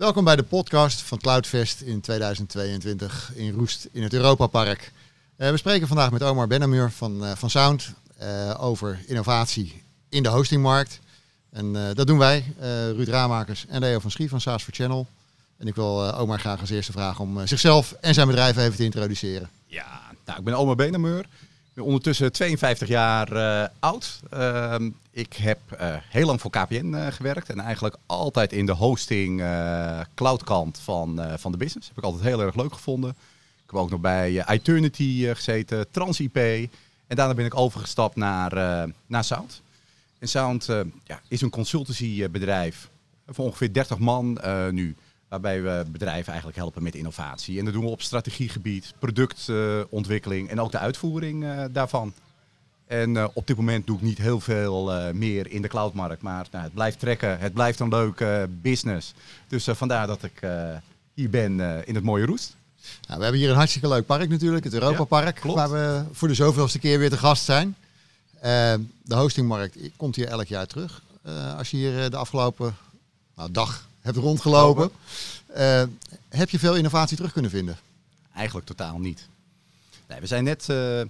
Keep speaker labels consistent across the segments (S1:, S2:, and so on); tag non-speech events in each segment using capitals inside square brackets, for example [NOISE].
S1: Welkom bij de podcast van Cloudfest in 2022 in Roest in het Europapark. Uh, we spreken vandaag met Omar Benamur van, uh, van Sound uh, over innovatie in de hostingmarkt. En dat doen wij, Ruud Raamakers en Leo van Schie van SaaS for Channel. En ik wil Omar graag als eerste vragen om zichzelf en zijn bedrijf even te introduceren.
S2: Ja, nou, ik ben Omar Benamur ondertussen 52 jaar uh, oud. Uh, ik heb uh, heel lang voor KPN uh, gewerkt en eigenlijk altijd in de hosting cloudkant van, van de business. Heb ik altijd heel erg leuk gevonden. Ik heb ook nog bij Eternity gezeten, TransIP. En daarna ben ik overgestapt naar, naar Sound. En Sound ja, is een consultancybedrijf van ongeveer 30 man nu. Waarbij we bedrijven eigenlijk helpen met innovatie. En dat doen we op strategiegebied, productontwikkeling en ook de uitvoering uh, daarvan. En uh, op dit moment doe ik niet heel veel uh, meer in de cloudmarkt. Maar nou, het blijft trekken. Het blijft een leuke business. Dus vandaar dat ik hier ben in het mooie Roest.
S1: Nou, we hebben hier een hartstikke leuk park natuurlijk. Het Europa Park. Ja, waar we voor de zoveelste keer weer te gast zijn. de hostingmarkt komt hier elk jaar terug. als je hier de afgelopen nou, dag hebt rondgelopen. Uh, heb je veel innovatie terug kunnen vinden?
S2: Eigenlijk totaal niet. Nee, we zijn net uh,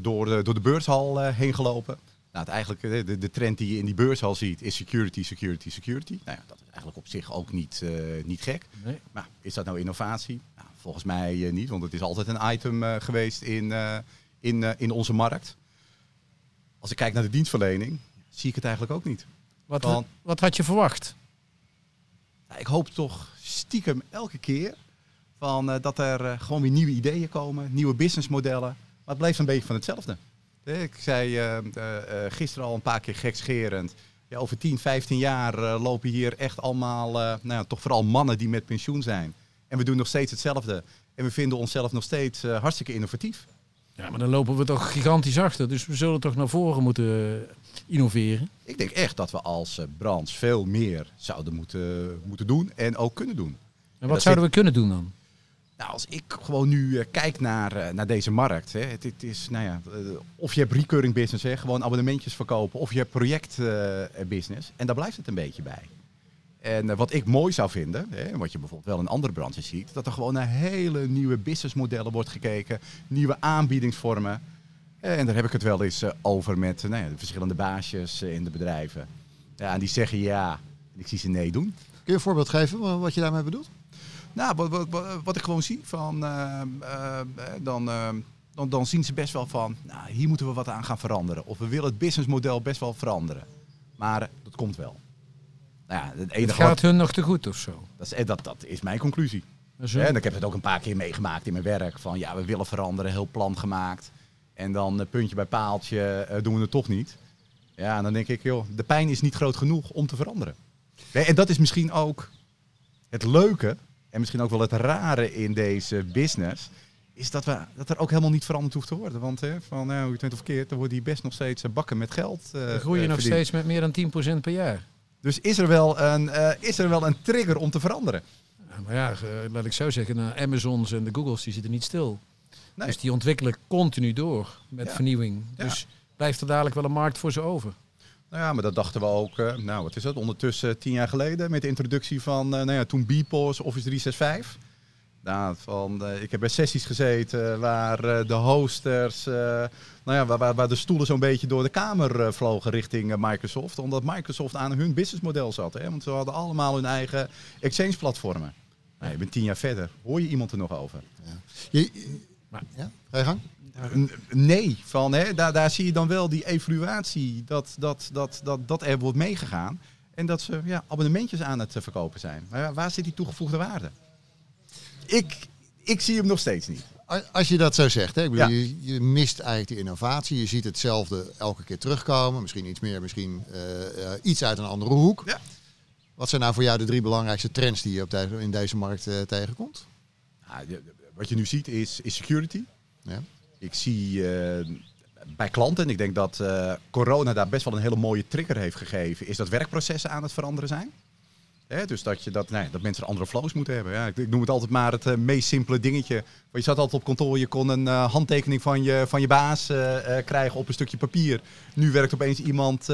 S2: door, de, door de beurshal uh, heen gelopen. Nou, het eigenlijk, de, de, trend die je in die beurshal ziet is security, security, security. Nou ja, dat is eigenlijk op zich ook niet, niet gek. Nee. Maar is dat nou innovatie? Nou, volgens mij niet, want het is altijd een item geweest in, in, in onze markt. Als ik kijk naar de dienstverlening, zie ik het eigenlijk ook niet.
S3: Wat, wat had je verwacht?
S2: Ik hoop toch stiekem elke keer van, uh, dat er uh, gewoon weer nieuwe ideeën komen, nieuwe businessmodellen. Maar het blijft een beetje van hetzelfde. Ik zei uh, gisteren al een paar keer gekscherend. Ja, over 10, 15 jaar lopen hier echt allemaal, nou ja, toch vooral mannen die met pensioen zijn. En we doen nog steeds hetzelfde. En we vinden onszelf nog steeds hartstikke innovatief.
S3: Ja, maar dan lopen we toch gigantisch achter. Dus we zullen toch naar voren moeten innoveren.
S2: Ik denk echt dat we als eh, branche veel meer zouden moeten, moeten doen en ook kunnen doen.
S3: En wat zouden we kunnen doen dan?
S2: Nou, als ik gewoon nu uh, kijk naar, uh, naar deze markt. Hè, het, het, is, nou ja, of je hebt recurring business, hè, gewoon abonnementjes verkopen. Of je hebt projectbusiness. en daar blijft het een beetje bij. En wat ik mooi zou vinden, hè, wat je bijvoorbeeld wel in andere branches ziet. Dat er gewoon naar hele nieuwe businessmodellen wordt gekeken. Nieuwe aanbiedingsvormen. En daar heb ik het wel eens eh, over met nou ja, de verschillende baasjes eh, in de bedrijven. Ja, en die zeggen ja, en ik zie ze nee doen.
S1: Kun je een voorbeeld geven wat je daarmee bedoelt?
S2: Nou, wat, wat, wat ik gewoon zie van, uh, uh, dan, dan, dan zien ze best wel van, nou, hier moeten we wat aan gaan veranderen. Of we willen het businessmodel best wel veranderen. Maar dat komt wel.
S3: Nou ja, het, enige het gaat hun nog te goed of zo?
S2: Dat is, dat, dat is mijn conclusie. En ik heb het ook een paar keer meegemaakt in mijn werk. Van ja, we willen veranderen, heel plan gemaakt. En dan uh, puntje bij paaltje uh, doen we het toch niet. Ja, en dan denk ik, joh, de pijn is niet groot genoeg om te veranderen. En dat is misschien ook het leuke en misschien ook wel het rare in deze business. Is dat, we, dat er ook helemaal niet veranderd hoeft te worden. Want hè, van, nou, je bent of verkeerd, dan wordt die best nog steeds eh, bakken met geld. Uh,
S3: dan groei je nog steeds met meer dan 10% per jaar.
S2: Dus is er wel een, is er wel een trigger om te veranderen?
S3: maar ja, laat ik zo zeggen, de Amazons en de Googles die zitten niet stil. Dus die ontwikkelen continu door met vernieuwing. Dus blijft er dadelijk wel een markt voor ze over.
S2: Nou ja, maar dat dachten we ook, nou wat is dat, ondertussen tien jaar geleden met de introductie van, nou ja, toen BPOS, Office 365. Nou, van, uh, ik heb bij sessies gezeten waar de hosters, nou ja, waar, waar, de stoelen zo'n beetje door de kamer vlogen richting Microsoft. Omdat Microsoft aan hun businessmodel zat. Hè? Want ze hadden allemaal hun eigen exchange-platformen. Nou, je bent tien jaar verder. Hoor je iemand er nog over? Ja. Je,
S1: maar, ja, ga je gang?
S2: Nee, van, hè, daar, daar zie je dan wel die evaluatie dat, dat, dat, dat, dat er wordt meegegaan. En dat ze ja, abonnementjes aan het verkopen zijn. Maar waar zit die toegevoegde waarde? Ik, ik zie hem nog steeds niet.
S1: Als je dat zo zegt, hè? Ik bedoel, je, je, mist eigenlijk die innovatie. Je ziet hetzelfde elke keer terugkomen. Misschien iets meer, misschien uh, iets uit een andere hoek. Ja. Wat zijn nou voor jou de drie belangrijkste trends die je op in deze markt uh, tegenkomt?
S2: Ja, wat je nu ziet is, is security. Ja. Ik zie eh, bij klanten, en ik denk dat uh, corona daar best wel een hele mooie trigger heeft gegeven, is dat werkprocessen aan het veranderen zijn. Dus dat, je dat, nee, dat mensen andere flows moeten hebben. Ja, ik, ik, noem het altijd maar het uh, meest simpele dingetje. Want je zat altijd op kantoor, je kon een handtekening van je, van je baas krijgen op een stukje papier. Nu werkt opeens iemand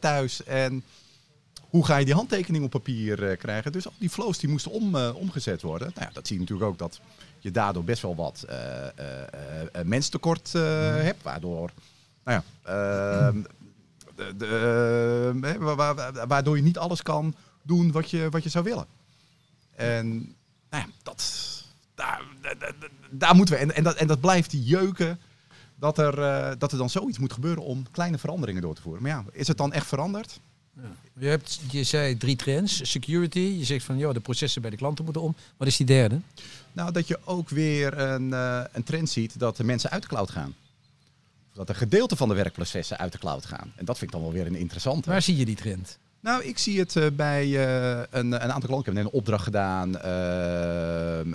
S2: thuis en hoe ga je die handtekening op papier eh, krijgen? Dus al die flows die moesten om, eh, omgezet worden. Nou ja, dat zie je natuurlijk ook dat je daardoor best wel wat eh, eh, eh, eh, menstekort eh, hebt. Waardoor, nou ja, ehm, de, de, eh, wa- waardoor je niet alles kan doen wat je, wat je zou willen. En nou ja, dat, daar, daar, moeten we. En, en, dat, en dat blijft jeuken dat er, eh, dat er dan zoiets moet gebeuren om kleine veranderingen door te voeren. Maar ja, is het dan echt veranderd?
S3: Ja. Je, hebt, je zei drie trends. Security, je zegt van joh, de processen bij de klanten moeten om. Wat is die derde?
S2: Nou, dat je ook weer een, eh, een trend ziet dat de mensen uit de cloud gaan. Of Dat een gedeelte van de werkprocessen uit de cloud gaan. En dat vind ik dan wel weer een interessante.
S3: Waar zie je die trend?
S2: Nou, ik zie het eh, bij eh, een, een aantal klanten. Ik heb een opdracht gedaan eh, eh,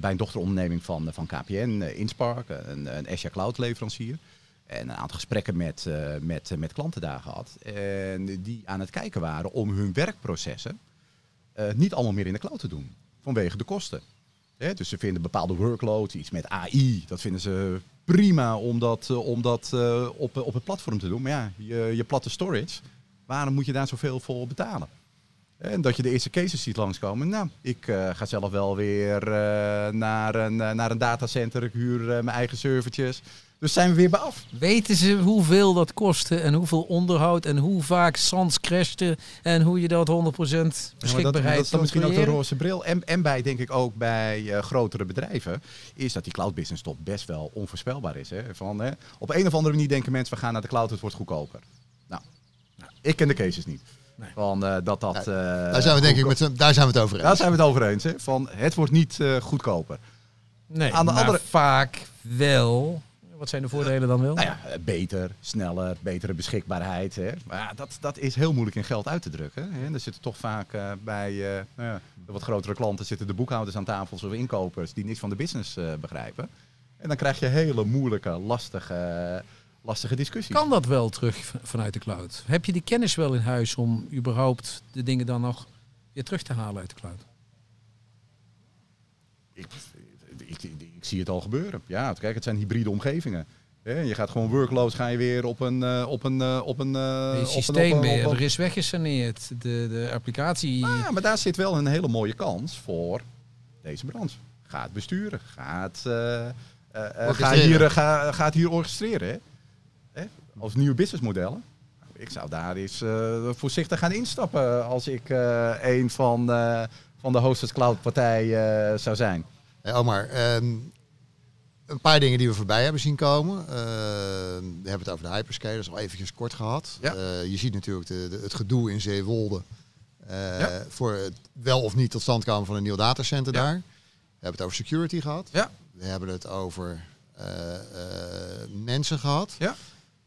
S2: bij een dochteronderneming van, van KPN, Inspark, een, een Azure Cloud leverancier. En een aantal gesprekken met, met, met klanten daar gehad. En die aan het kijken waren om hun werkprocessen niet allemaal meer in de cloud te doen. Vanwege de kosten. Hè, dus ze vinden bepaalde workloads, iets met AI, dat vinden ze prima om dat, om dat op, op het platform te doen. Maar ja, je, je platte storage, waarom moet je daar zoveel voor betalen? En dat je de eerste cases ziet langskomen. Nou, ik eh, ga zelf wel weer eh, naar, een, eh, naar een datacenter. Ik huur mijn eigen servertjes. Dus zijn we weer bij af.
S3: Weten ze hoeveel dat kostte en hoeveel onderhoud en hoe vaak sans crashte en hoe je dat 100%
S2: Ja, maar dat,
S3: beschikbaarheid
S2: dat is dan misschien ook de roze bril. En, en bij, denk ik ook bij grotere bedrijven, is dat die cloud business toch best wel onvoorspelbaar is. Hè? Van, hè, op een of andere manier denken mensen, we gaan naar de cloud, het wordt goedkoper. Ik ken de cases niet.
S3: Nee.
S2: Van, eh, dat dat...
S1: Ja,
S2: eh,
S1: Daar zijn we denk ik met daar zijn we het over eens.
S2: Daar zijn we het over eens. Hè? Van, het wordt niet eh, goedkoper.
S3: Nee,
S2: Aan de
S3: maar
S2: andere-
S3: vaak wel. Wat zijn de voordelen dan wel?
S2: Nou ja, beter, sneller, betere beschikbaarheid. Hè? Maar ja, dat, dat is heel moeilijk in geld uit te drukken. Hè? Er zitten toch vaak bij eh, nou ja, de wat grotere klanten zitten de boekhouders aan tafel of inkopers die niks van de business eh, begrijpen. En dan krijg je hele moeilijke, lastige, lastige discussies.
S3: Kan dat wel terug vanuit de cloud? Heb je die kennis wel in huis om überhaupt de dingen dan nog weer terug te halen uit de cloud?
S2: Ik, ik, ik, ik zie het al gebeuren. Ja, kijk, het zijn hybride omgevingen. Je gaat gewoon workloads, ga je weer op een, eh, op een, eh, op een, eh, op een-
S3: systeem
S2: op een-
S3: weer,
S2: op een-
S3: er is weggesaneerd. De, de applicatie...
S2: Ja, maar daar zit wel een hele mooie kans voor deze branche. Ga het besturen. Ga het, eh, eh, eh, ga
S1: Orchestreren.
S2: hier, eh, ga, ga het hier orchestreren. Hè? Hè? Als nieuwe businessmodellen. Ik zou daar eens eh, voorzichtig gaan instappen als ik eh, een van, eh, van de hosted cloud partijen zou zijn.
S1: Hey Omar, ehm, een paar dingen die we voorbij hebben zien komen. We hebben het over de hyperscalers al eventjes kort gehad.
S2: Ja.
S1: Eh, je ziet natuurlijk de, de- het gedoe in Zeewolde.
S2: Ja.
S1: Voor het wel of niet tot stand komen van een nieuw datacenter
S2: Ja.
S1: daar. We hebben het over security gehad.
S2: Ja.
S1: We hebben het over mensen gehad.
S2: Ja.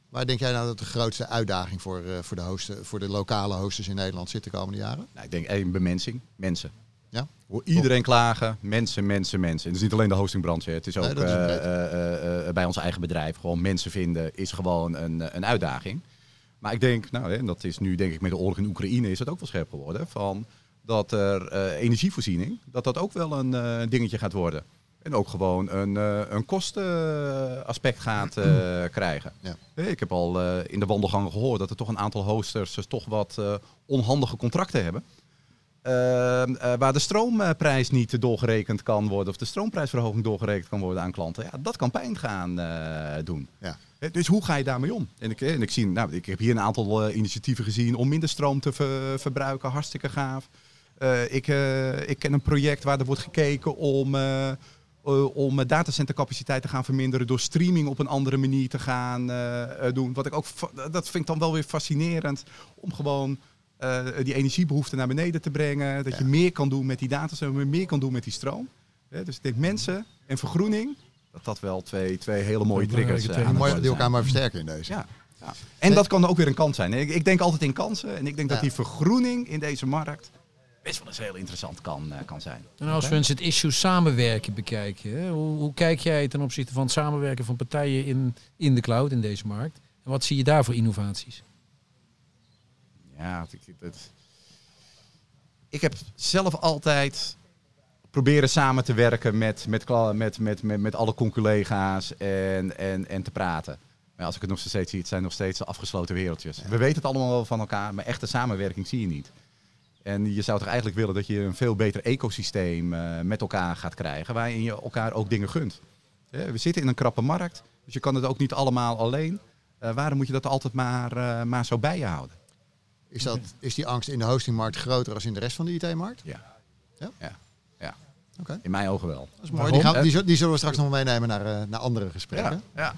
S1: Waar denk jij nou dat de grootste uitdaging voor, eh, voor, de hosten, voor de lokale hosters in Nederland zit de komende jaren?
S2: Nou, ik denk één bemensing, mensen.
S1: Ja.
S2: Hoor iedereen klagen, mensen, mensen, mensen. En het is niet alleen de hostingbranche, het is ook
S1: Nee, dat is
S2: eh, eh, bij ons eigen bedrijf. Gewoon mensen vinden is gewoon een, een uitdaging. Maar ik denk, nou, en dat is nu denk ik met de oorlog in Oekraïne is het ook wel scherp geworden. Van dat er energievoorziening, dat dat ook wel een dingetje gaat worden. En ook gewoon een, eh, een kostenaspect gaat eh, [CLEARS THROAT] krijgen.
S1: Ja.
S2: Hè, Ik heb al eh, in de wandelgangen gehoord dat er toch een aantal hosters dus toch wat eh, onhandige contracten hebben. Ehm, eh, waar de stroomprijs niet doorgerekend kan worden, of de stroomprijsverhoging doorgerekend kan worden aan klanten. Ja, dat kan pijn gaan eh, doen.
S1: Ja.
S2: Dus hoe ga je daarmee om? En ik, en ik, zie, nou, ik heb hier een aantal eh, initiatieven gezien om minder stroom te ver- verbruiken. Hartstikke gaaf. Eh, ik, eh, ik ken een project waar er wordt gekeken om, eh, om datacentercapaciteit te gaan verminderen door streaming op een andere manier te gaan eh, eh, doen. Wat ik ook, dat vind ik dan wel weer fascinerend om gewoon eh, die energiebehoefte naar beneden te brengen. Dat je meer kan doen met die datacenter, meer kan doen met die stroom. Hè, dus ik denk mensen en vergroening, dat dat wel twee, twee hele mooie triggers zijn.
S1: Mooi die elkaar maar versterken in deze.
S2: Ja. ja. En dat kan ook weer een kans zijn. Ik, ik denk altijd in kansen. En ik denk dat die vergroening in deze markt best wel eens heel interessant kan, eh, kan zijn.
S3: En als we eens het issue samenwerken bekijken, hè, hoe, hoe kijk jij ten opzichte van het samenwerken van partijen in, in de cloud, in deze markt? En wat zie je daar voor innovaties?
S2: Ja, het- het- ik heb zelf altijd proberen samen te werken met, met, met, met, met alle conculega's en, en, en te praten. Maar als ik het nog steeds zie, het zijn nog steeds afgesloten wereldjes. We weten het allemaal wel van elkaar, maar echte samenwerking zie je niet. En je zou toch eigenlijk willen dat je een veel beter ecosysteem uh, met elkaar gaat krijgen, waarin je elkaar ook dingen gunt. we zitten in een krappe markt, dus je kan het ook niet allemaal alleen. Uh, waarom moet je dat altijd maar, uh, maar zo bij je houden?
S1: Is, dat, is die angst in de hostingmarkt groter dan in de rest van de IT-markt?
S2: Ja.
S1: Ja?
S2: Ja. ja.
S1: Okay.
S2: In mijn ogen wel.
S1: Dat is mooi. Die, gaan, die, die, zullen we straks nog meenemen naar, naar andere gesprekken.
S2: Ja. ja.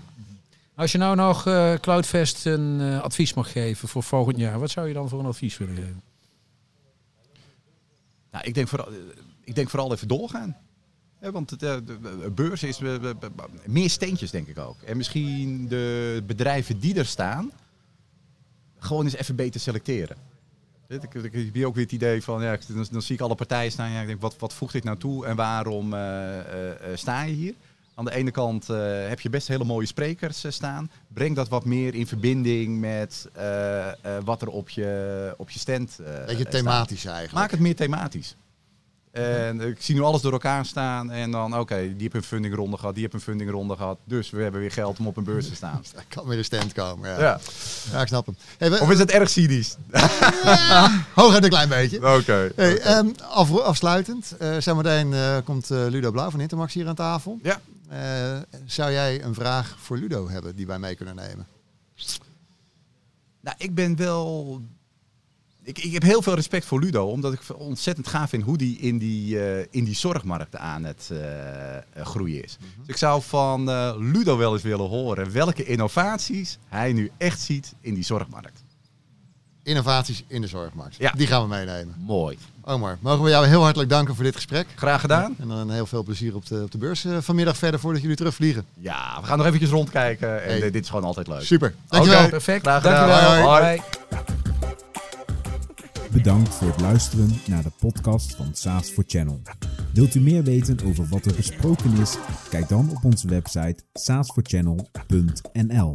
S3: Als je nou nog uh, Cloudfest een uh, advies mag geven voor volgend jaar, wat zou je dan voor een advies willen geven?
S2: Nou, ik denk vooral, ik denk vooral even doorgaan. Want de, de, de, beurs is meer steentjes, denk ik ook. En misschien de bedrijven die er staan, gewoon eens even beter selecteren. Ik, ik, ik heb ook weer het idee van, ja, dan, zie ik alle partijen staan. Ja, ik denk, wat, wat voegt dit nou toe en waarom sta je hier? Aan de ene kant uh, heb je best hele mooie sprekers uh, staan. Breng dat wat meer in verbinding met uh, wat er op je, op je stand
S1: Beetje thematisch eigenlijk.
S2: Maak het meer thematisch. En ik zie nu alles door elkaar staan en dan, oké, okay, die heeft een fundingronde gehad, die heeft een fundingronde gehad. Dus we hebben weer geld om op een beurs te staan. [LAUGHS]
S1: Ik kan weer de stand komen, ja.
S2: Ja,
S1: ja ik snap hem. Hey, we,
S2: of is het erg cynisch? [LAUGHS]
S1: ja, hooguit een klein beetje. [LAUGHS]
S2: Oké. Okay,
S1: hey, okay. um, af, afsluitend, uh, zometeen uh, komt uh, Ludo Blauw van Intermax hier aan tafel.
S2: Ja.
S1: Uh, zou jij een vraag voor Ludo hebben die wij mee kunnen nemen?
S2: Nou, ik ben wel. Ik, ik heb heel veel respect voor Ludo, omdat ik ontzettend gaaf vind hoe die in die, uh, in die zorgmarkt aan het uh, groeien is. Mm-hmm. Dus ik zou van Ludo wel eens willen horen welke innovaties hij nu echt ziet in die zorgmarkt.
S1: Innovaties in de zorgmarkt.
S2: Ja.
S1: Die gaan we meenemen.
S2: Mooi.
S1: Omar, mogen we jou heel hartelijk danken voor dit gesprek.
S2: Graag gedaan.
S1: En dan heel veel plezier op de, op de beurs uh, vanmiddag verder voordat jullie terugvliegen.
S2: Ja, we gaan nog eventjes rondkijken. En hey. dit is gewoon altijd leuk.
S1: Super. Dankjewel.
S3: Okay, perfect.
S2: Graag
S3: gedaan.
S2: Dankjewel.
S3: Hoi. Hoi.
S4: Bedankt voor het luisteren naar de podcast van SaaS for Channel. Wilt u meer weten over wat er besproken is? Kijk dan op onze website saasforchannel.nl.